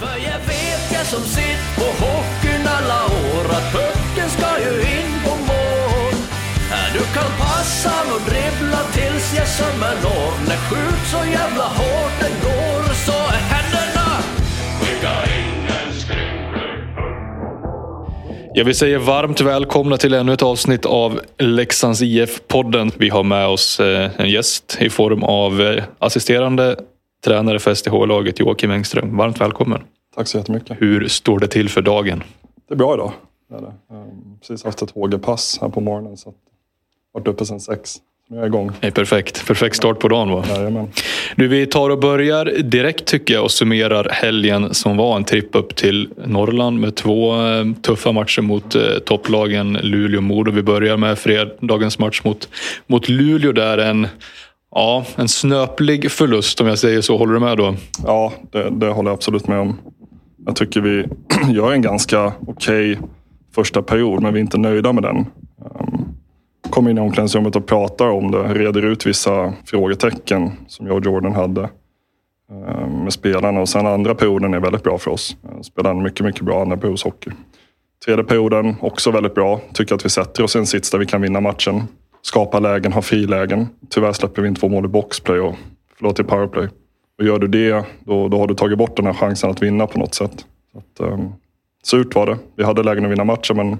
För jag vet jag som sitt på hockeyn alla år att pucken ska ju in på mål. Du kan passa och dribbla tills jag sömmer når. När skjut så jävla hårt den går så är händerna skicka ingen Jag vill säga varmt välkomna till ännu ett avsnitt av Leksands IF-podden. Vi har med oss eh, en gäst i form av eh, assisterande tränare för SDH-laget Joakim Engström. Varmt välkommen. Tack så jättemycket. Hur står det till för dagen? Det är bra idag. Det är det. Ehm, Precis haft ett HG-pass här på morgonen. Så att varit uppe sedan sex. Nu är jag igång. Är perfekt. Perfekt start på dagen va? Jajamän. Du, vi tar och börjar direkt tycker jag och summerar helgen som var en tripp upp till Norrland med två eh, tuffa matcher mot eh, topplagen Luleå och Modo. Vi börjar med fredagens match mot, mot Luleå där en, ja, en snöplig förlust om jag säger så. Håller du med då? Ja, det, det håller jag absolut med om. Jag tycker vi gör en ganska okej första period, men vi är inte nöjda med den. Ehm, kommer in i omklädningsrummet och pratar om det, reder ut vissa frågetecken som jag och Jordan hade ehm, med spelarna. Och sen andra perioden är väldigt bra för oss. Spelar en mycket, mycket bra andra periods hockey. Tredje perioden också väldigt bra. Tycker att vi sätter oss i en sits där vi kan vinna matchen. Skapa lägen, ha frilägen. Tyvärr släpper vi in två mål i boxplay och förlåt i powerplay. Och gör du det, då, då har du tagit bort den här chansen att vinna på något sätt. Så att, um, surt var det. Vi hade lägen att vinna matchen, men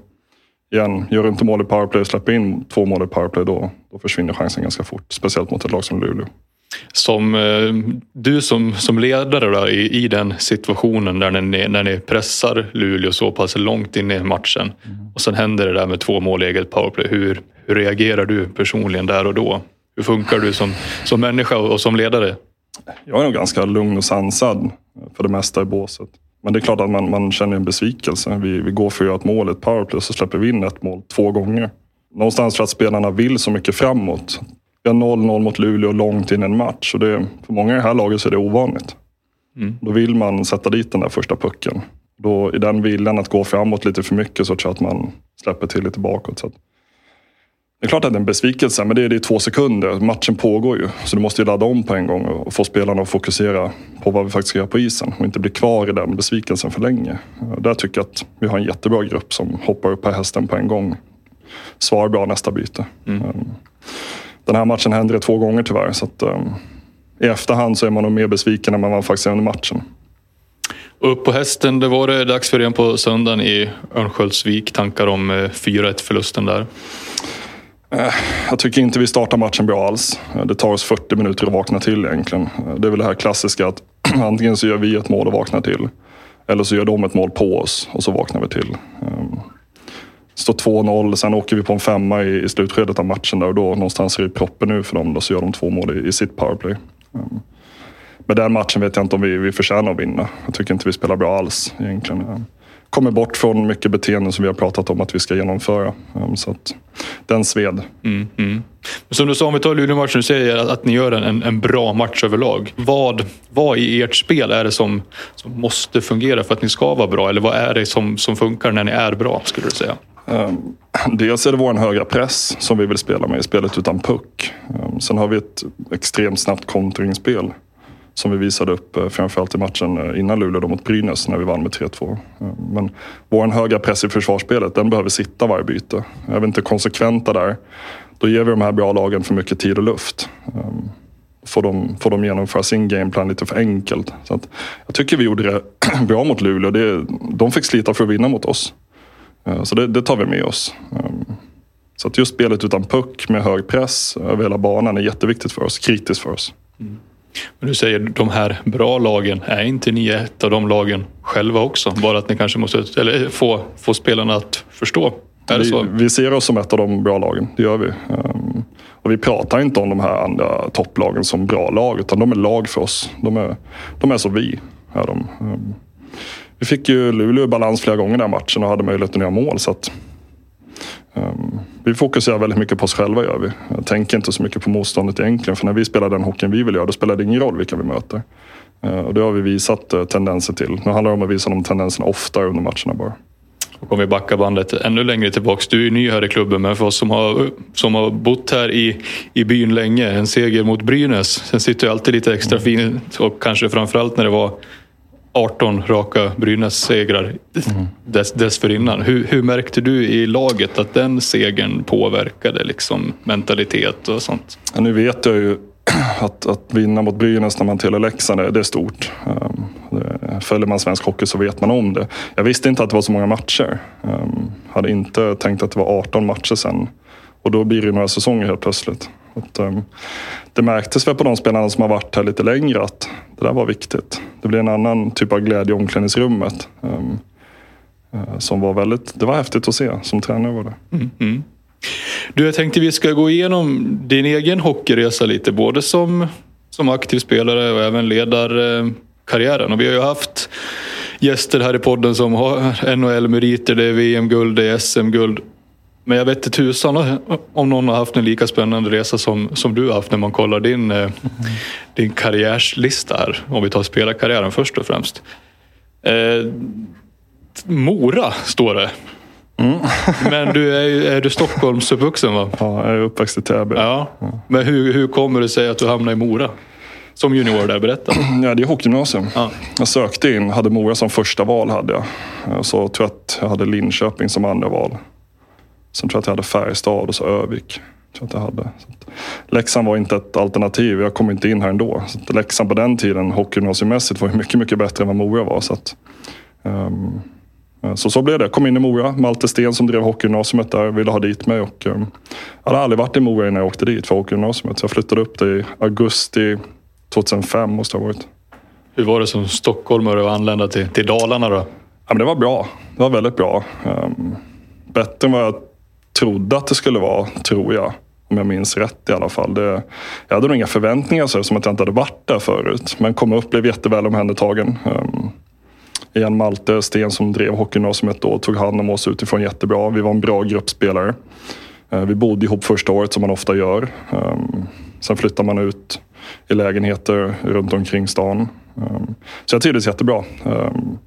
igen, gör du inte mål i powerplay och släpper in två mål i powerplay, då, då försvinner chansen ganska fort. Speciellt mot ett lag som Luleå. Som eh, du som, som ledare där, i, i den situationen där ni, när ni pressar Luleå så pass långt in i matchen och sen händer det där med två mål i eget powerplay. Hur, hur reagerar du personligen där och då? Hur funkar du som, som människa och, och som ledare? Jag är nog ganska lugn och sansad för det mesta i båset. Men det är klart att man, man känner en besvikelse. Vi, vi går för att göra ett mål, ett powerplay, så släpper vi in ett mål två gånger. Någonstans för att spelarna vill så mycket framåt. Vi har 0-0 mot Luleå långt in i en match. Och det, för många i det här laget så är det ovanligt. Då vill man sätta dit den där första pucken. Då, I den viljan att gå framåt lite för mycket så tror jag att man släpper till lite bakåt. Så att, det är klart att det är en besvikelse, men det är det i två sekunder. Matchen pågår ju, så du måste ju ladda om på en gång och få spelarna att fokusera på vad vi faktiskt ska göra på isen och inte bli kvar i den besvikelsen för länge. Där tycker jag att vi har en jättebra grupp som hoppar upp på hästen på en gång. Svarar bra nästa byte. Um, Den här matchen hände det två gånger tyvärr, så att, um, i efterhand så är man nog mer besviken än man var faktiskt under matchen. Upp på hästen, det var det dags för igen på söndagen i Örnsköldsvik. Tankar om eh, 4-1 förlusten där. Jag tycker inte vi startar matchen bra alls. Det tar oss 40 minuter att vakna till egentligen. Det är väl det här klassiska att antingen så gör vi ett mål och vaknar till. Eller så gör de ett mål på oss och så vaknar vi till. Står 2-0, sen åker vi på en femma i, i slutskedet av matchen där och då någonstans är det proppen nu för dem. Då så gör de två mål i, i sitt powerplay. Um, Men den matchen vet jag inte om vi, vi förtjänar att vinna. Jag tycker inte vi spelar bra alls egentligen. Um, Kommer bort från mycket beteenden som vi har pratat om att vi ska genomföra. Um, Så att den sved. Mm, mm. Som du sa, om vi tar Luleå-matchen, du säger att, att ni gör en, en, en bra match överlag. Vad, vad i ert spel är det som, som måste fungera för att ni ska vara bra? Eller vad är det som, som funkar när ni är bra, skulle du säga? Ehm, dels är det vår höga press som vi vill spela med i spelet utan puck. Ehm, sen har vi ett extremt snabbt kontringsspel som vi visade upp eh, framförallt i matchen eh, innan Luleå då mot Brynäs när vi vann med 3-2. Ehm, men vår höga press i försvarsspelet, den behöver sitta varje byte. Är vi inte konsekventa där, då ger vi de här bra lagen för mycket tid och luft. Får de, får de genomföra sin gameplan lite för enkelt. Så att jag tycker vi gjorde det bra mot Luleå. Det, de fick slita för att vinna mot oss. Eh, Så det, det tar vi med oss. Ehm, Så att just spelet utan puck med hög press över hela banan är jätteviktigt för oss, kritiskt för oss. Men du säger de här bra lagen, är inte ni ett av de lagen själva också? Bara att ni kanske måste eller få, få spelarna att förstå. Är det Vi, så? vi ser oss som ett av de bra lagen, det gör vi. Ehm, Och vi pratar inte om de här andra topplagen som bra lag, utan de är lag för oss. De är, de är som vi. Är de. Vi fick ju Luleå i balans flera gånger i den här matchen och hade möjlighet att göra mål. Så att, um, vi fokuserar väldigt mycket på oss själva gör vi. Jag tänker inte så mycket på motståndet egentligen. För när vi spelar den hockeyn vi vill göra, då spelar det ingen roll vilka vi möter. Uh, Och det har vi visat uh, tendenser till. Nu handlar det om att visa de tendenserna oftare under matcherna bara. Och om vi backar bandet ännu längre tillbaks. Du är ny här i klubben, men för oss som har, som har bott här i, i byn länge. En seger mot Brynäs. Sen sitter ju alltid lite extra fint och kanske framförallt när det var 18 raka Brynäs-segrar mm. dess, dessförinnan. Hur, hur märkte du i laget att den segern påverkade liksom mentalitet och sånt? Ja, nu vet jag ju att, att vinna mot Brynäs när man tillhör Leksand, det är stort. Det, följer man svensk hockey så vet man om det. Jag visste inte att det var så många matcher. Um, hade inte tänkt att det var 18 matcher sen. Och då blir det några säsonger helt plötsligt. Att, um, det märktes väl på de spelarna som har varit här lite längre att det där var viktigt. Det blev en annan typ av glädje i omklädningsrummet. Um, uh, som var väldigt, det var häftigt att se som tränare var det. Mm, mm. Du, jag tänkte vi ska gå igenom din egen hockeyresa lite, både som, som aktiv spelare och även ledarkarriären. Och vi har ju haft gäster här i podden som har NHL-meriter, det är VM-guld, det är SM-guld. Men jag vet inte tusan om någon har haft en lika spännande resa som, som du har haft när man kollar din, mm. din karriärslista här. Om vi tar spelarkarriären först och främst. Eh, Mora står det. Mm. Men du är, är du Stockholmsuppvuxen va? Ja, jag är uppväxt i Täby. Ja. Men hur, hur kommer det sig att du hamnade i Mora? Som junior där, berätta. Ja, det är hockeygymnasium. Ja. Jag sökte in, hade Mora som första val. hade jag. Så tror jag att jag hade Linköping som andra val. Sen tror jag att jag hade Färjestad och så Övik. Tror att jag hade. Så att Leksand var inte ett alternativ. Jag kom inte in här ändå. Så att Leksand på den tiden, hockeygymnasiemässigt, var mycket, mycket bättre än vad Mora var. Så att, um, så så blev det. Kom in i Mora. Malte Sten som drev hockeygymnasiet där ville ha dit mig. Och, um, jag hade aldrig varit i Mora innan jag åkte dit för hockeygymnasiet. Så jag flyttade upp det i augusti 2005 måste det ha varit. Hur var det som stockholmare att anlända till, till Dalarna då? Ja, men det var bra. Det var väldigt bra. Um, bättre än vad jag trodde att det skulle vara, tror jag. Om jag minns rätt i alla fall. Det, jag hade nog inga förväntningar så, som att jag inte hade varit där förut. Men kom upp, blev jätteväl omhändertagen. Um, igen Malte Sten som drev hockeygymnasiet då tog hand om oss utifrån jättebra. Vi var en bra gruppspelare. Uh, vi bodde ihop första året som man ofta gör. Um, sen flyttar man ut i lägenheter runt omkring stan. Um, så jag trivdes jättebra. Um,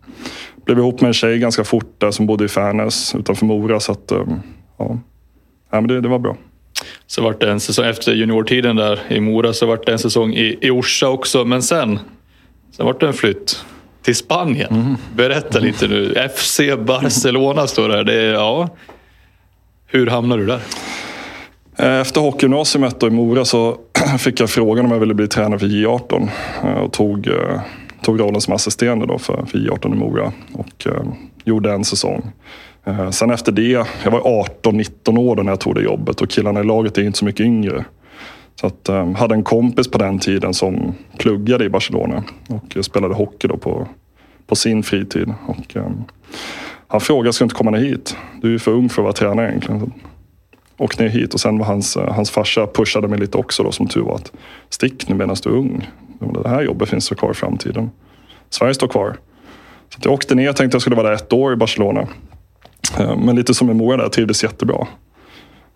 blev ihop med en tjej ganska fort där som bodde i Färnäs utanför Mora. Så att, um, ja. ja men det, det var bra. Så vart det en säsong efter juniortiden där i Mora så vart det en säsong i, i Orsa också. Men sen, sen vart det en flytt till Spanien. Mm. Berätta lite nu. FC Barcelona står det här. ja. Hur hamnade du där? Eh, efter hockeygymnasiet i Mora så fick jag frågan om jag ville bli tränare för J18 eh, och tog, eh, tog rollen som assisterande då för, för J18 i Mora och gjorde en säsong. Eh, sen efter det, jag var 18-19 år då när jag tog det jobbet och killarna i laget är inte så mycket yngre. Så att, um, hade en kompis på den tiden som pluggade i Barcelona och spelade hockey då på, på sin fritid. Och, um, han frågade, ska du inte komma ner hit? Du är ju för ung för att vara tränare egentligen. Åk ner hit och sen var hans, hans farsa pushade mig lite också då som tur var att stick nu medan du är ung. Det här jobbet finns kvar i framtiden. Sverige står kvar. Så jag åkte ner, och tänkte att jag skulle vara där ett år i Barcelona. Uh, men lite som i Mora där, trivdes jättebra.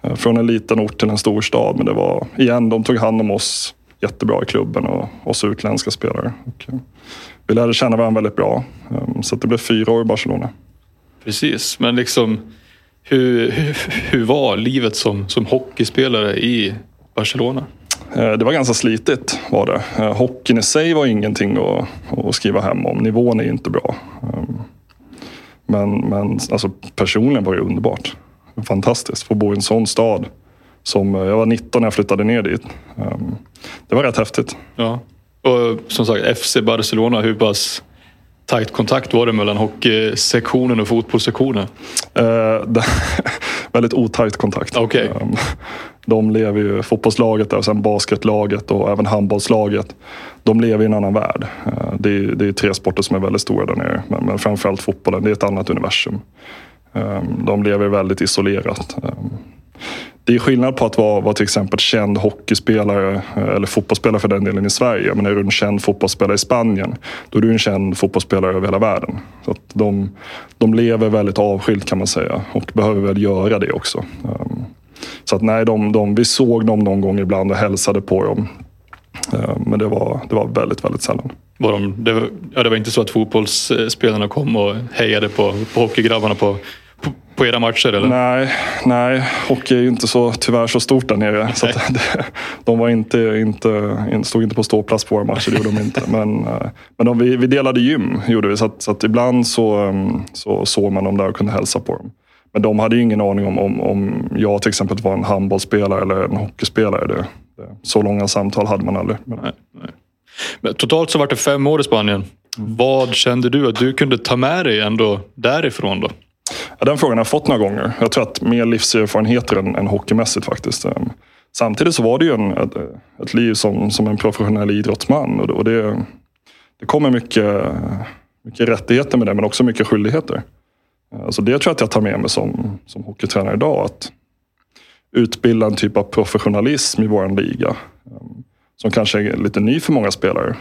Eh, från en liten ort till en stor stad. Men det var, igen, de tog hand om oss jättebra i klubben och oss utländska spelare. Och eh, vi lärde känna varandra väldigt bra. Eh, så det blev fyra år i Barcelona. Precis, men liksom hur, hur, hur var livet som, som hockeyspelare i Barcelona? Det var ganska slitigt var det. Hockeyn i sig var ingenting att, att skriva hem om. Nivån är inte bra. Men, men alltså, personligen var det underbart fantastiskt. Få bo i en sån stad. Som, eh, jag var 19 när jag flyttade ner dit. Ehm, det var rätt häftigt. Ja. Och som sagt, FC Barcelona, hur pass tajt kontakt var det mellan hockeysektionen och fotbollssektionen? Eh, väldigt otajt kontakt. Okay. Eh, de lever ju, fotbollslaget och sen basketlaget och även handbollslaget. De lever i en annan värld. Eh, det, är, det är tre sporter som är väldigt stora där nere. Men, men framförallt fotbollen, det är ett annat universum. Ehm, de lever väldigt isolerat. Det är skillnad på att vara, vara till exempel känd hockeyspelare eh, eller fotbollsspelare för den delen i Sverige. Men är du en känd fotbollsspelare i Spanien, då är du en känd fotbollsspelare över hela världen. Så att de, de lever väldigt avskilt kan man säga och behöver väl göra det också. Ehm, så att nej, de, de, vi såg dem någon gång ibland och hälsade på dem. Ehm, men det var, det var väldigt, väldigt sällan. Var de, det, var, ja, det var inte så att fotbollsspelarna kom och hejade på, på hockeygrabbarna på på era matcher eller? Nej, nej, hockey är ju inte så, tyvärr så stort där nere. Så det, de var inte, inte, stod inte på ståplats på våra matcher, det gjorde de inte. Men, eh, men de, vi, vi delade gym, gjorde vi. Så, att, så att ibland så, mm, så såg man dem där och kunde hälsa på dem. Men de hade ju ingen aning om, om, om jag till exempel var en handbollsspelare eller en hockeyspelare. Det, det, så långa samtal hade man aldrig. Men... Nej, nej. Men totalt så var det fem år i Spanien. Vad kände du att du kunde ta med dig ändå därifrån då? Ja, den frågan har jag fått några gånger. Jag tror att mer livserfarenheter än, än hockeymässigt faktiskt. Ehm, samtidigt så var det ju en, ett, ett liv som, som en professionell idrottsman. Och det, och det, det kommer mycket, mycket rättigheter med det, men också mycket skyldigheter. Ehm, så det tror jag att jag tar med mig som, som hockeytränare idag. Att utbilda en typ av professionalism i vår liga. Ehm, som kanske är lite ny för många spelare.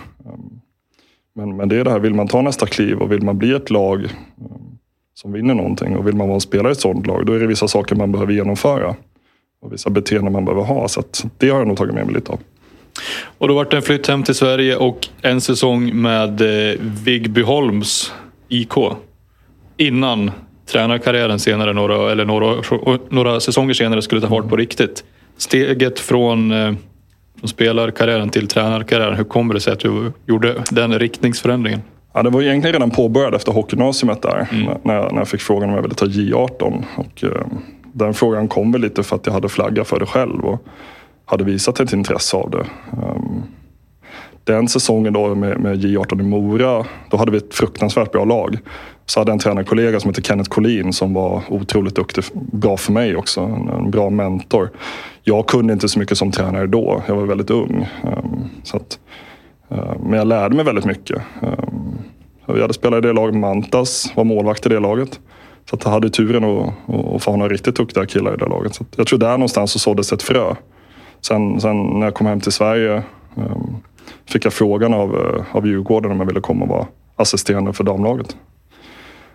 Men, men det är det här, vill man ta nästa kliv och vill man bli ett lag som vinner någonting och vill man vara en spelare i ett sådant lag då är det vissa saker man behöver genomföra. Och vissa beteenden man behöver ha. Så det har jag nog tagit med mig lite av. Och då vart det en flytt hem till Sverige och en säsong med eh, Vigbyholms IK. Innan tränarkarriären senare, några, eller några, några säsonger senare, skulle ta fart på riktigt. Steget från, eh, från spelarkarriären till tränarkarriären, hur kommer det sig att du gjorde den riktningsförändringen? Ja, det var egentligen redan påbörjat efter hockeygymnasiet där. Mm. När, jag, när jag fick frågan om jag ville ta J18. Och, eh, den frågan kom väl lite för att jag hade flaggat för det själv och hade visat ett intresse av det. Um, den säsongen då med, med, J18 i Mora, då hade vi ett fruktansvärt bra lag. Så hade jag en tränarkollega som heter Kenneth Collin som var otroligt duktig, bra för mig också, en, en, bra mentor. Jag kunde inte så mycket som tränare då, jag var väldigt ung. Um, så att, Eh, men jag lärde mig väldigt mycket. Eh, jag hade spelat i det laget med Mantas, var målvakt i det laget. Så att jag hade turen att, att få ha några riktigt duktiga killar i det laget. Så jag tror där någonstans så såddes ett frö. Sen, sen när jag kom hem till Sverige ehm, fick jag frågan av, eh, av Djurgården om jag ville komma och vara assisterande för damlaget.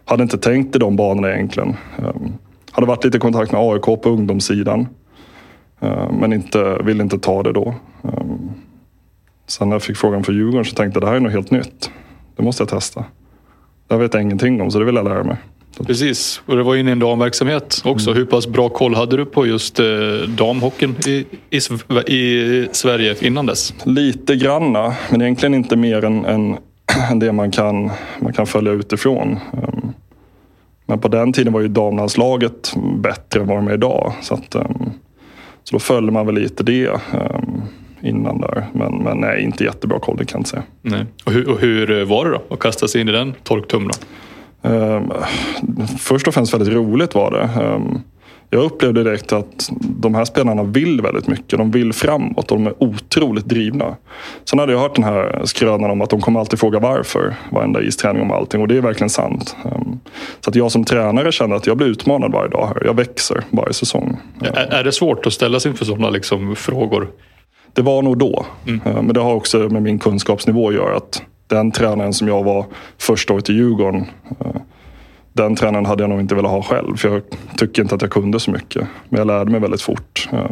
Hade inte tänkt i de banorna egentligen. Ehm, hade varit lite i kontakt med AIK på ungdomssidan. Ehm, men inte, ville inte ta det då. Sen när jag fick frågan för Djurgården så tänkte jag det här är något helt nytt. Det måste jag testa. Det vet jag ingenting om så det vill jag lära mig. Precis, och det var inne i en damverksamhet också. Mm. Hur pass bra koll hade du på just eh, damhockeyn i, i, i, Sverige innan dess? Lite granna, men egentligen inte mer än, än det man kan, man kan följa utifrån. Um, men på den tiden var ju damlandslaget bättre än vad de är idag. Så, att, um, så då följde man väl lite det. Um, innan där. Men, men nej, inte jättebra koll, det kan jag inte säga. Nej. Och, hur, och hur var det då att kasta sig in i den torktumlaren? Um, först och främst väldigt roligt var det. Um, jag upplevde direkt att de här spelarna vill väldigt mycket. De vill framåt och de är otroligt drivna. Sen hade jag hört den här skrönan om att de kommer alltid fråga varför. Varenda isträning om allting och det är verkligen sant. Um, så att jag som tränare känner att jag blir utmanad varje dag här. Jag växer varje säsong. Är, är det svårt att ställa sig inför sådana liksom frågor? Det var nog då. Mm. Eh, men det har också med min kunskapsnivå att göra. Att den tränaren som jag var första året i Djurgården. Eh, den tränaren hade jag nog inte velat ha själv. För jag tycker inte att jag kunde så mycket. Men jag lärde mig väldigt fort. Eh,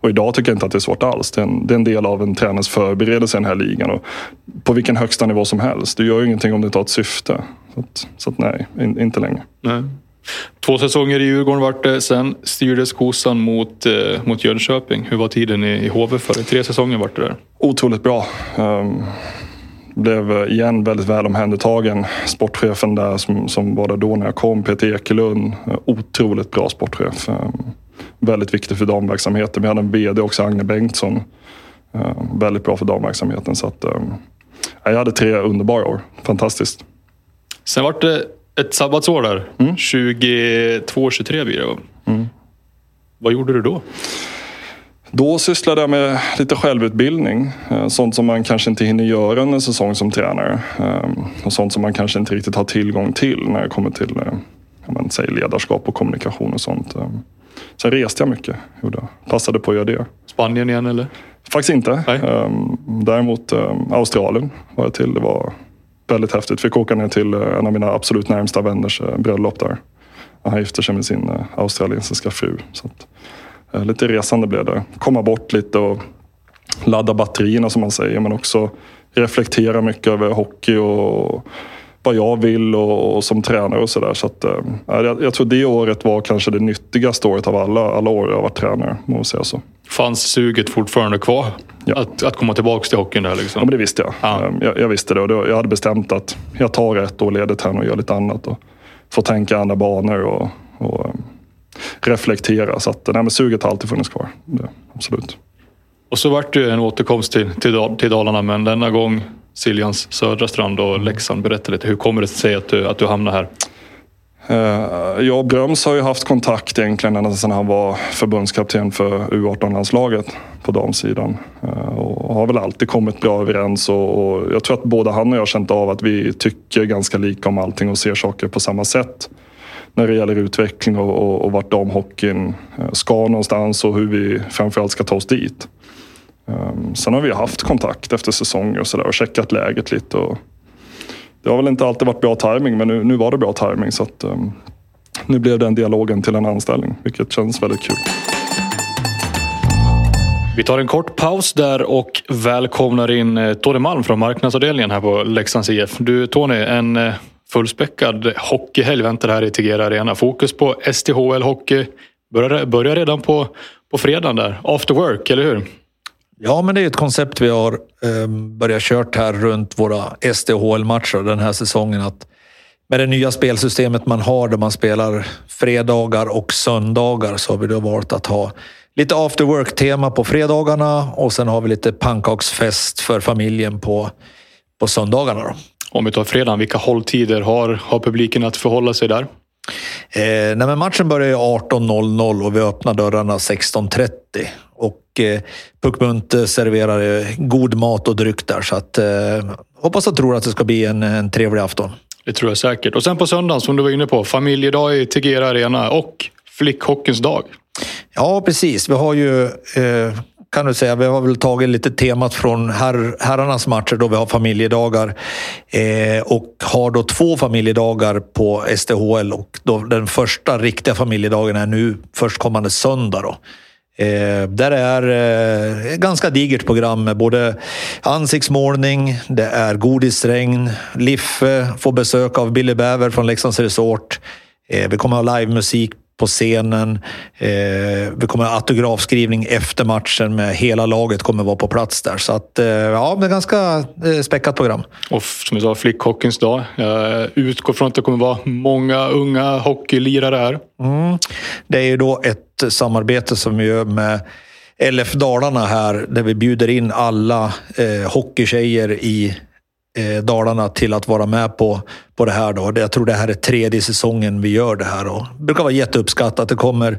och idag tycker jag inte att det är svårt alls. Det är en, det är en del av en tränarens förberedelse i den här ligan. Och på vilken högsta nivå som helst. Du gör ju ingenting om du inte har ett syfte. Så, att, så att nej, in, inte längre. Nej. Två säsonger i Djurgården vart det. Sen styrdes kosan mot, eh, mot Jönköping. Hur var tiden i, i HV för dig? Tre säsonger vart det där. Otroligt bra. Um, blev igen väldigt väl omhändertagen. Sportchefen där som, som var där då när jag kom, Peter Ekelund. Otroligt bra sportchef. Um, väldigt viktig för damverksamheten. Vi hade en VD också, Agne Bengtsson. Um, väldigt bra för damverksamheten. Så att, jag hade tre underbara år. Fantastiskt. Sen vart det ett sabbatsår där. Mm. 22-23 blir det mm. Vad gjorde du då? Då sysslade jag med lite självutbildning. Eh, sånt som man kanske inte hinner göra en säsong som tränare. Ehm, och sånt som man kanske inte riktigt har tillgång till när det kommer till man säger ledarskap och kommunikation och sånt. Ehm, sen reste jag mycket. Gjorde. Passade på att göra det. Spanien igen eller? Faktiskt inte. Nej. Ehm, däremot Australien var jag till. Det var väldigt häftigt. Fick åka ner till eh, en av mina absolut närmsta vänners eh, bröllop där. Han gifte sig med sin eh, australiensiska fru. Så att, lite resande blev det. Komma bort lite och ladda batterierna som man säger. Men också reflektera mycket över hockey och vad jag vill och, och som tränare och sådär. Så att, eh, jag, jag tror det året var kanske det nyttigaste året av alla, alla år jag var tränare. Må säga så. Fanns suget fortfarande kvar? Ja. Att, att komma tillbaka till hockeyn där liksom? Ja, men det visste jag. Ja. Eh, Jag, jag visste det och då, jag hade bestämt att jag tar ett år ledigt här och gör lite annat. Och får tänka andra banor och, och eh, reflektera. Så att, nej, men suget har alltid funnits kvar. Det, absolut. Och så vart det en återkomst till, till, till Dalarna, men denna gång Siljans södra strand och Leksand. Berätta lite, hur kommer det sig att du, att du hamnar här? Eh, Jag och Bröms har ju haft kontakt egentligen ända sedan han var förbundskapten för U18-landslaget på damsidan. Eh, Och har väl alltid kommit bra överens och, jag tror att både han och jag känt av att vi tycker ganska lika om allting och ser saker på samma sätt. När det gäller utveckling och, och, och vart damhockeyn eh, ska någonstans och hur vi framförallt ska ta oss dit. Um, Sen har vi haft kontakt efter säsonger och och checkat läget lite. Och det har väl inte alltid varit bra timing men nu, nu var det bra timing så att um, nu blev den dialogen till en anställning vilket känns väldigt kul. Vi tar en kort paus där och välkomnar in eh, Tony Malm från marknadsavdelningen här på Leksands IF. Du Tony, en eh, fullspäckad hockeyhelg väntar här i Tegera Arena. Fokus på STHL Hockey börjar, börjar redan på, på fredagen där. After work, eller hur? Ja, men det är ett koncept vi har eh, börjat kört här runt våra SDHL-matcher den här säsongen. Att med det nya spelsystemet man har där man spelar fredagar och söndagar så har vi då valt att ha lite after work-tema på fredagarna och sen har vi lite pannkaksfest för familjen på, på söndagarna. Då. Om vi tar fredagen, vilka hålltider har, har publiken att förhålla sig där? Eh, nej, matchen börjar ju 18.00 och vi öppnar dörrarna 16.30. Och eh, Puckmunt serverar eh, god mat och dryck där. Så att, eh, hoppas och tror att det ska bli en, en trevlig afton. Det tror jag säkert. Och sen på söndagen, som du var inne på, familjedag i Tegera Arena och flickhockeyns dag. Ja, precis. Vi har ju, eh, kan du säga, vi har väl tagit lite temat från herr, herrarnas matcher då vi har familjedagar. Eh, och har då två familjedagar på STHL och då den första riktiga familjedagen är nu förstkommande söndag. Då. Eh, där är eh, ganska digert program med både ansiktsmålning, det är godisregn, Liffe får besök av Billy Bäver från Leksands Resort. Eh, vi kommer ha livemusik på scenen. Eh, vi kommer ha autografskrivning efter matchen med hela laget kommer vara på plats där. Så att, eh, ja, det är ganska eh, späckat program. Och som jag sa, flickhockeyns dag. Jag utgår från att det kommer vara många unga hockeylirare här. Mm. Det är ju då ett samarbete som vi gör med LF Dalarna här där vi bjuder in alla eh, hockeytjejer i eh, Dalarna till att vara med på, på det här. Då. Jag tror det här är tredje säsongen vi gör det här. Och det brukar vara jätteuppskattat. Det kommer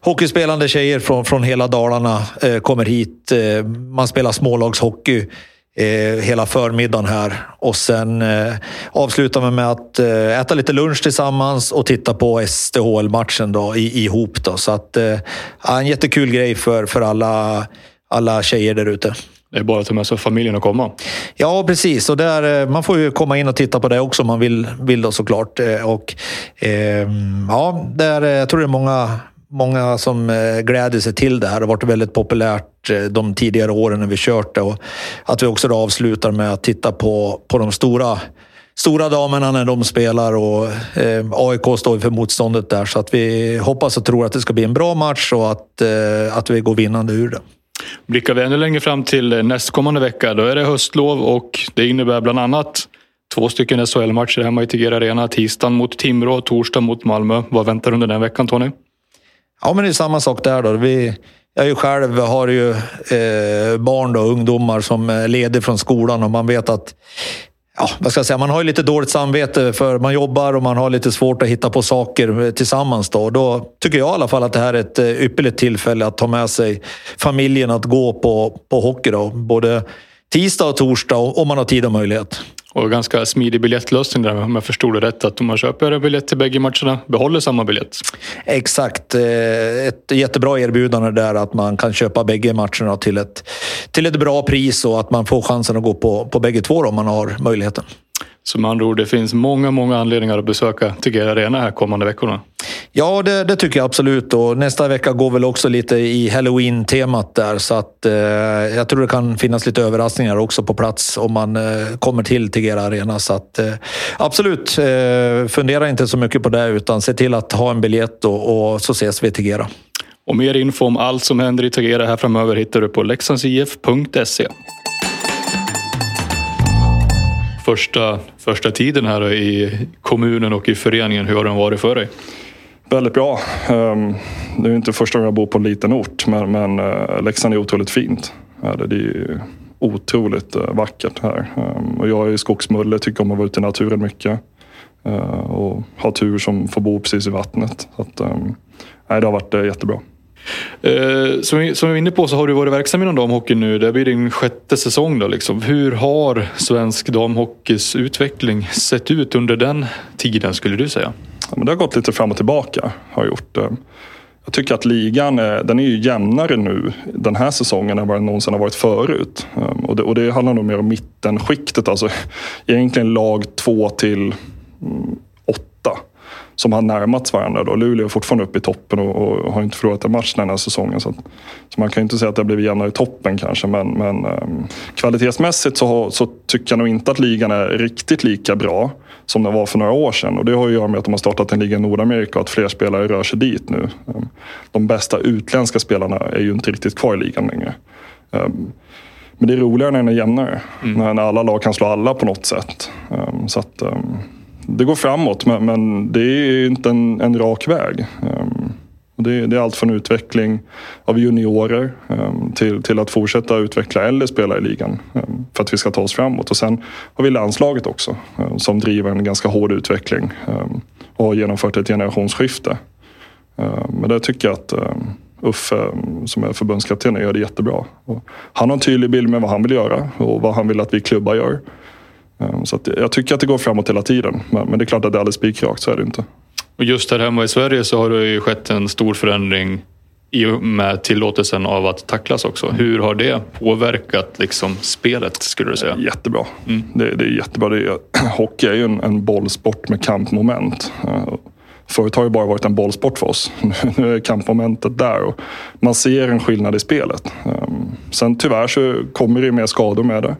hockeyspelande tjejer från, från hela Dalarna eh, kommer hit. Eh, man spelar smålagshockey eh, hela förmiddagen här. Och sen eh, avslutar vi med att eh, äta lite lunch tillsammans och titta på STHL-matchen då, i, ihop. Då. Så att, eh, en jättekul grej för, för alla, alla tjejer där ute. Det är bara att ta med sig familjen och komma. Ja, precis. Och där, man får ju komma in och titta på det också om man vill, vill då såklart. Och, eh, ja, där, jag tror det är många, många som eh, gläder sig till det här. Det har varit väldigt populärt eh, de tidigare åren när vi kört det. Och att vi också då avslutar med att titta på, på de stora Stora damerna när de spelar och eh, AIK står för motståndet där. Så att vi hoppas och tror att det ska bli en bra match och att, eh, att vi går vinnande ur det. Blickar vi ännu längre fram till nästkommande vecka, då är det höstlov och det innebär bland annat två stycken SHL-matcher hemma i Tegera Arena. Tisdagen mot Timrå, torsdag mot Malmö. Vad väntar under den veckan, Tony? Ja, men det är samma sak där. Då. Vi, jag är ju själv har ju eh, barn och ungdomar som är lediga från skolan och man vet att Ja, vad ska jag säga? Man har ju lite dåligt samvete för man jobbar och man har lite svårt att hitta på saker eh, tillsammans. Då, då tycker jag i alla fall att det här är ett eh, ypperligt tillfälle att ta med sig familjen att gå på, på hockey. Då. Både tisdag och torsdag om man har tid och möjlighet. Och ganska smidig biljettlösning där om jag förstod det rätt. Att om man köper en biljett till bägge matcherna, behåller samma biljett. Exakt. Eh, ett jättebra erbjudande där att man kan köpa bägge matcherna till ett, till ett bra pris och att man får chansen att gå på, på bägge två då, om man har möjligheten. Så med andra ord, det finns många, många anledningar att besöka Tegera Arena här kommande veckorna. Ja, det, det, tycker jag absolut. Och nästa vecka går väl också lite i halloween-temat där. Så att, eh, jag tror det kan finnas lite överraskningar också på plats om man eh, kommer till Tegera Arena. Så att, eh, absolut, eh, fundera inte så mycket på det utan se till att ha en biljett och, och så ses vi i Tegera. Och mer info om allt som händer i Tegera här framöver hittar du på leksandsif.se. Första, första tiden här i kommunen och i föreningen, hur har den varit för dig? Väldigt bra. Ehm, det är inte första gången jag bor på en liten ort men, men eh, Leksand är otroligt fint. Det är otroligt eh, vackert här. Ehm, och jag är skogsmulle, tycker om att vara ute i naturen mycket. Eh, och har tur som får bo precis i vattnet. Så att, ehm, nej, det har varit jättebra. Eh, som, vi, som vi var inne på så har du varit verksam inom damhockey nu. Det blir din sjätte säsong. Då, liksom. Hur har svensk damhockeys utveckling sett ut under den tiden skulle du säga? men det har gått lite fram och tillbaka. Har gjort. Jag tycker att ligan är, den är ju jämnare nu den här säsongen än vad den någonsin har varit förut. Ehm, och det, och det handlar nog mer om mittenskiktet. Alltså egentligen lag två till som har närmats varandra. Då. Luleå är fortfarande uppe i toppen och, och har inte förlorat en match den här säsongen. Så, så, man kan ju inte säga att det har blivit jämnare i toppen kanske. Men, men um, kvalitetsmässigt så, så, tycker jag nog inte att ligan är riktigt lika bra som den var för några år sedan. Och det har att göra med att de har startat en liga i Nordamerika och att fler spelare rör sig dit nu. Um, de bästa utländska spelarna är ju inte riktigt kvar i ligan längre. Um, men det är roligare när den är jämnare. Mm. När alla lag kan slå alla på något sätt. så att, det går framåt men, men det är inte en, en rak väg. Um, det, det, är allt från utveckling av juniorer um, till, till att fortsätta utveckla eller spela i ligan um, för att vi ska ta oss framåt. Och sen har vi landslaget också som driver en ganska hård utveckling och har genomfört ett generationsskifte. men där tycker jag att Uffe som är förbundskapten gör det jättebra. Och han har en tydlig bild med vad han vill göra och vad han vill att vi klubbar gör. Ehm, så jag tycker att det går framåt hela tiden. Men det är klart att det är alldeles spikrakt, så är det inte. Och just här hemma i Sverige så har det ju skett en stor förändring i och med tillåtelsen av att tacklas också. Hur har det påverkat liksom, spelet skulle du säga? Jättebra. Mm. Det, det, är jättebra. Det är, hockey är ju en, en bollsport med kampmoment. Ehm, förut har det bara varit en bollsport för oss. Nu är kampmomentet där och man ser en skillnad i spelet. Ehm, sen tyvärr så kommer det mer skador med det.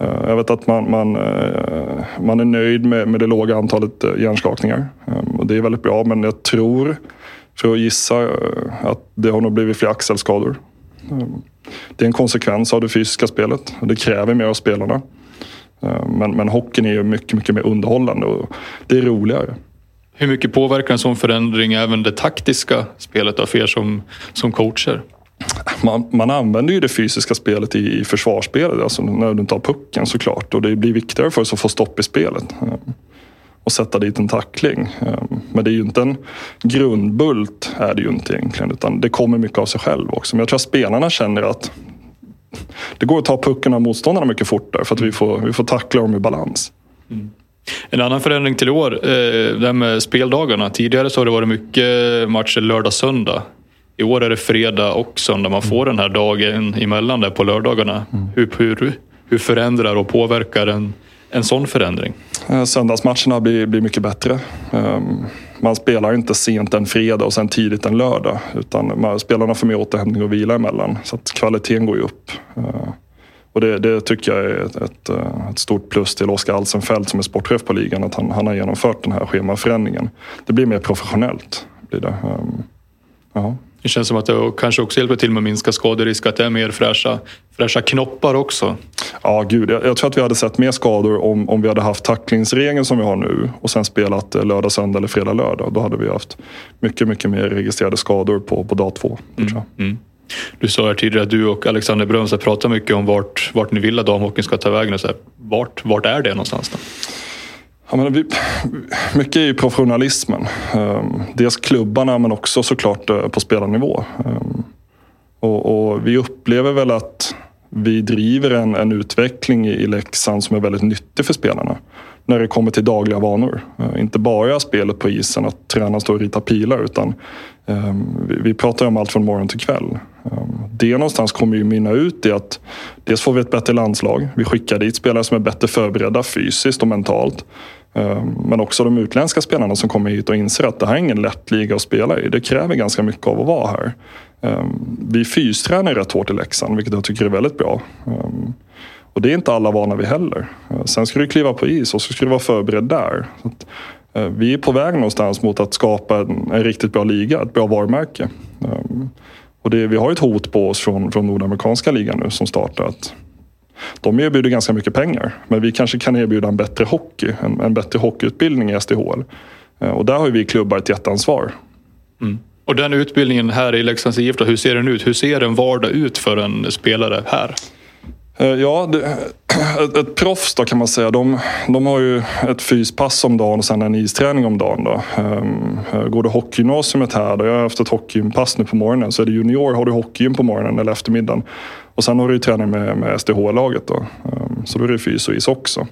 Eh, jag vet att man, man, eh, man är nöjd med, med det låga antalet eh, hjärnskakningar. Ehm, och det är väldigt bra, men jag tror, för att gissa, att det har nog blivit fler axelskador. Ehm, det är en konsekvens av det fysiska spelet. Det kräver mer av spelarna. Ehm, men, men hockeyn är ju mycket, mycket mer underhållande och det är roligare. Hur mycket påverkar en sån förändring även det taktiska spelet av för er som, som coacher? Man, man använder ju det fysiska spelet i, i försvarsspelet, alltså när du tar pucken såklart. Och det blir viktigare för oss att få stopp i spelet. Eh, och sätta dit en tackling. Eh, men det är ju inte en grundbult, är det ju inte egentligen. Utan det kommer mycket av sig själv också. Men jag tror att spelarna känner att det går att ta pucken av motståndarna mycket fortare för att vi får, vi får tackla dem i balans. Mm. En annan förändring till i år, eh, det här med speldagarna. Tidigare så har det varit mycket matcher lördag-söndag. I år är det fredag och söndag. Man får den här dagen emellan där på lördagarna. Mm. Hur, hur, hur förändrar och påverkar en, en sån förändring? Eh, söndagsmatcherna blir, blir mycket bättre. Ehm, man spelar inte sent en fredag och sen tidigt en lördag. Utan spelarna får mer återhämtning och vila emellan. Så att kvaliteten går ju upp. Eh, och det, det tycker jag är ett, ett, eh, ett, stort plus till Oskar Alsenfelt som är sportchef på ligan. Att han, han har genomfört den här schemaförändringen. Det blir mer professionellt. Blir det. Um, det känns som att det kanske också hjälper till med att minska skaderisk, att det är mer fräscha, fräscha knoppar också. Ja, gud. Jag, jag, tror att vi hade sett mer skador om, om vi hade haft tacklingsregeln som vi har nu och sen spelat eh, lördag, söndag eller fredag, lördag. Då hade vi haft mycket, mycket mer registrerade skador på, på dag två. Mm, mm. Du sa här tidigare att du och Alexander Bröms pratar mycket om vart, vart ni vill att damhockeyn ska ta vägen. Så här, vart, vart är det någonstans? Då? Ja, men vi, mycket är ju professionalismen. Ehm, dels klubbarna men också såklart eh, på spelarnivå. Ehm, och, och, vi upplever väl att vi driver en, en utveckling i, i Leksand som är väldigt nyttig för spelarna. När det kommer till dagliga vanor. Ehm, inte bara spelet på isen, att tränaren står och ritar pilar. Utan vi, vi, pratar om allt från morgon till kväll. det någonstans kommer ju mynna ut i att dels får vi ett bättre landslag. Vi skickar dit spelare som är bättre förberedda fysiskt och mentalt. Eh, men också de utländska spelarna som kommer hit och inser att det här är ingen lätt liga att spela i. Det kräver ganska mycket av att vara här. Eh, vi fystränar rätt hårt i Leksand, vilket jag tycker är väldigt bra. Eh, och det är inte alla vana vid heller. Sen ska du kliva på is och så ska du vara förberedd där. Vi är på väg någonstans mot att skapa en, en riktigt bra liga, ett bra varumärke. Och det, vi har ett hot på oss från, från Nordamerikanska ligan nu som startar de erbjuder ganska mycket pengar, men vi kanske kan erbjuda en bättre hockey, en, en bättre hockeyutbildning i SDHL. Eh, och där har vi klubbar ett jätteansvar. Mm. Och den utbildningen här i Leksands IF, hur ser den ut? Hur ser en vardag ut för en spelare här? Eh, ja, det, ett, ett proffs då kan man säga. De, de har ju ett fyspass om dagen och sen en isträning om dagen. Då. Um, går du hockeygymnasiet här, då jag har haft ett hockeypass nu på morgonen, så är det junior har du hockeygym på morgonen eller eftermiddagen. Och sen har du träning med, med SDH-laget. Då. Um, så då är det fys och is också.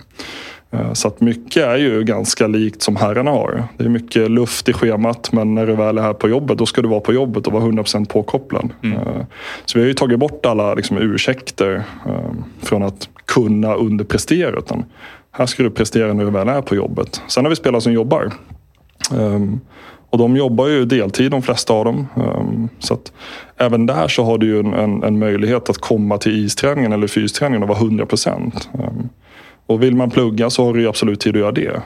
Eh, så att mycket är ju ganska likt som herrarna har. Det är mycket luft i schemat men när du väl är här på jobbet då ska du vara på jobbet och vara 100% påkopplad. Mm. Eh, så vi har ju tagit bort alla liksom, ursäkter från att kunna underprestera. Utan här ska du prestera när du väl är på jobbet. Sen har vi spelare som jobbar. Och de jobbar ju deltid de flesta av dem. Ehm, så att även där så har du ju en, en, en möjlighet att komma till isträningen eller fysträningen och vara 100 procent. Ehm, och vill man plugga så har du absolut tid att göra det.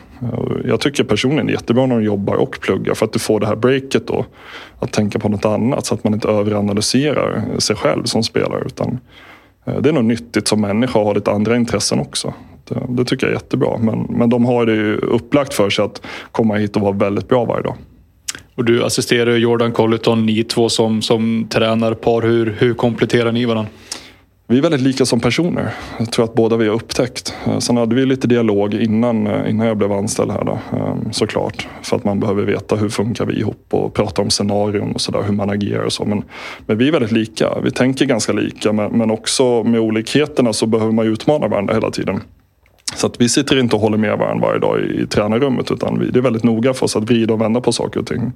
Jag tycker personligen det är jättebra när du jobbar och pluggar för att du får det här breaket då. Att tänka på något annat så att man inte överanalyserar sig själv som spelare. Utan eh, det är nog nyttigt som människa att ha lite andra intressen också. Det, det tycker jag är jättebra. Men, men de har det ju upplagt för sig att komma hit och vara väldigt bra varje dag. Och du assisterar Jordan Colleton, ni två som, som tränarpar. Hur, hur kompletterar ni varandra? Vi är väldigt lika som personer. Jag tror att båda vi har upptäckt. Eh, sen hade vi lite dialog innan, eh, innan jag blev anställd här då, ehm, såklart. För att man behöver veta hur funkar vi ihop och prata om scenarion och sådär, hur man agerar och så. Men, men vi är väldigt lika. Vi tänker ganska lika men, men också med olikheterna så behöver man utmana varandra hela tiden. Så att vi sitter inte och håller med varandra varje dag i, i tränarrummet utan vi, det är väldigt noga för oss att vrida och vända på saker och ting.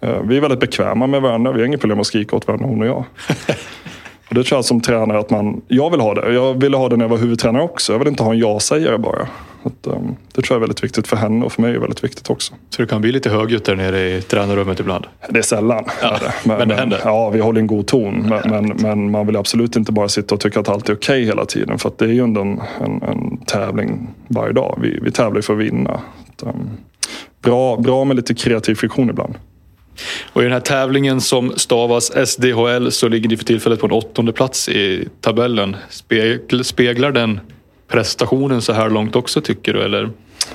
Eh, vi är väldigt bekväma med varandra. Vi har inget problem att skrika åt varandra, hon och jag. Och det tror jag som tränare att man, jag vill ha det. Jag ville ha det när jag var huvudtränare också. Jag vill inte ha en ja-sägare bara. Att, um, det tror jag är väldigt viktigt för henne och för mig är väldigt viktigt också. Så det kan bli lite högljutt där nere i tränarrummet ibland? Det är sällan. Ja, det. Men, men, det händer? Ja, vi håller en god ton. Men, men, men, man vill absolut inte bara sitta och tycka att allt är okej okay hela tiden. För det är ju ändå en, en, en, tävling varje dag. Vi, vi tävlar för att vinna. Att, um, bra, bra med lite kreativ friktion ibland. Och I den här tävlingen som stavas SDHL så ligger ni för tillfället på en åttonde plats i tabellen. Speglar den prestationen så här långt också tycker du? Eller?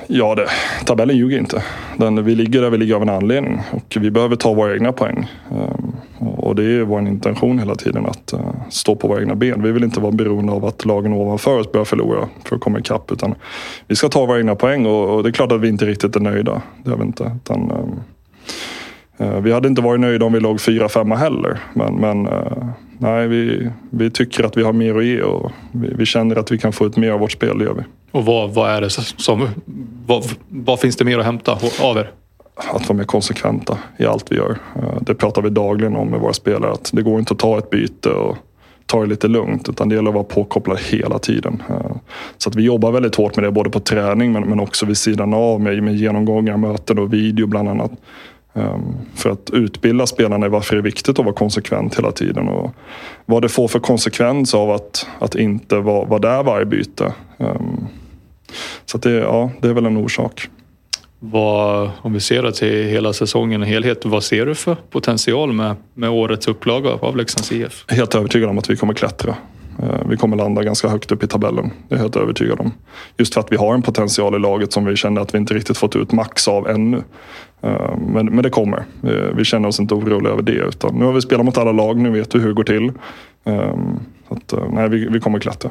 Ja, det, tabellen ljuger inte. Den, vi ligger där vi ligger av en anledning och vi behöver ta våra egna poäng. Ehm, och det är vår intention hela tiden att eh, stå på våra egna ben. Vi vill inte vara beroende av att lagen ovanför oss börjar förlora för att komma ikapp. Utan vi ska ta våra egna poäng och, och, det är klart att vi inte riktigt är nöjda. Det är vi inte. Utan, um, vi hade inte varit nöjda om vi låg fyra, femma heller. Men, men eh, nej, vi, vi tycker att vi har mer att ge och vi, vi, känner att vi kan få ut mer av vårt spel, det gör vi. Och vad, vad är det som... Vad, vad finns det mer att hämta av er? Att vara mer konsekventa i allt vi gör. Eh, det pratar vi dagligen om med våra spelare. Att det går inte att ta ett byte och ta det lite lugnt. Utan det gäller att vara påkopplad hela tiden. Så att vi jobbar väldigt hårt med det både på träning men, men också vid sidan av med, med genomgångar, möten och video bland annat. Ehm, för att utbilda spelarna i varför det är viktigt att vara konsekvent hela tiden och vad det får för konsekvens av att, att inte vara, vara där varje byte. Ehm, så det, ja, det är väl en orsak. Vad, om vi ser det till hela säsongen i helhet, vad ser du för potential med, med årets upplaga av Leksands IF? Helt övertygad om att vi kommer klättra. Eh, vi kommer landa ganska högt upp i tabellen. Det är jag helt övertygad om. Just för att vi har en potential i laget som vi känner att vi inte riktigt fått ut max av ännu. Eh, men, men det kommer. Eh, vi känner oss inte oroliga över det. Utan nu har vi spelat mot alla lag, nu vet vi hur det går till. Så att, nej, vi, vi kommer klättra.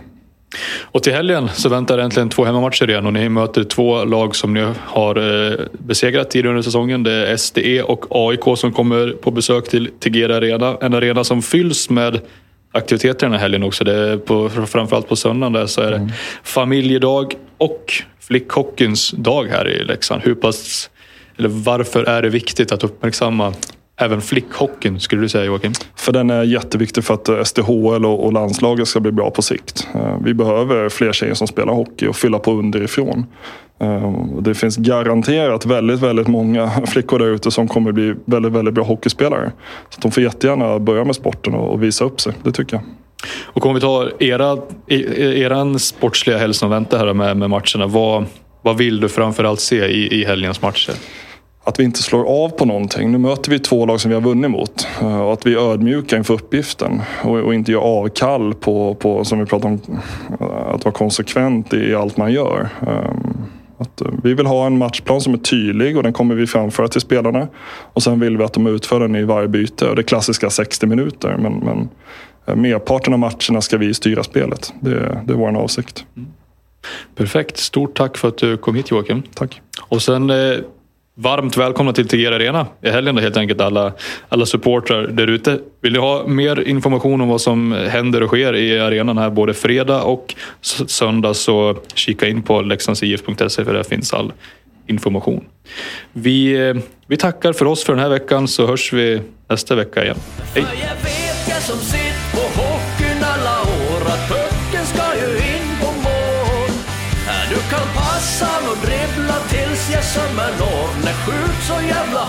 Och till helgen så väntar äntligen två hemmamatcher igen och ni möter två lag som ni har besegrat tidigare under säsongen. Det är SDE och AIK som kommer på besök till Tegera Arena. En arena som fylls med aktiviteter den här helgen också. Det på, framförallt på söndagen där så är det mm. familjedag och flickhockeyns dag här i Leksand. Hur pass eller varför är det viktigt att uppmärksamma även flickhockeyn skulle du säga Joakim? För den är jätteviktig för att SDHL och landslaget ska bli bra på sikt. Vi behöver fler tjejer som spelar hockey och fylla på underifrån. Det finns garanterat väldigt, väldigt många flickor där ute som kommer bli väldigt, väldigt bra hockeyspelare. Så de får jättegärna börja med sporten och visa upp sig, det tycker jag. Och om vi tar era, eran sportsliga hälsa och vänta här med, med matcherna. Vad, vad vill du framförallt se i, i helgens matcher? Att vi inte slår av på någonting. Nu möter vi två lag som vi har vunnit mot. Eh, och att vi är ödmjuka inför uppgiften. Och, och inte gör avkall på, på, som vi pratade om, eh, att vara konsekvent i allt man gör. Att eh, vi vill ha en matchplan som är tydlig och den kommer vi framföra till spelarna. Och sen vill vi att de utför den i varje byte. Och det klassiska 60 minuter. Men, men merparten av matcherna ska vi styra spelet. Det, det är vår avsikt. Mm. Perfekt. Stort tack för att du kom hit Joakim. Tack. Och sen eh, varmt välkomna till Tegera Arena i helgen då, helt enkelt alla, alla supportrar där ute. Vill ni ha mer information om vad som händer och sker i arenan här både fredag och söndag så kika in på leksandsif.se för där finns all information. Vi, eh, vi tackar för oss för den här veckan så hörs vi nästa vecka igen. Hej! Jag sömmer når. Nej, skjut så jävla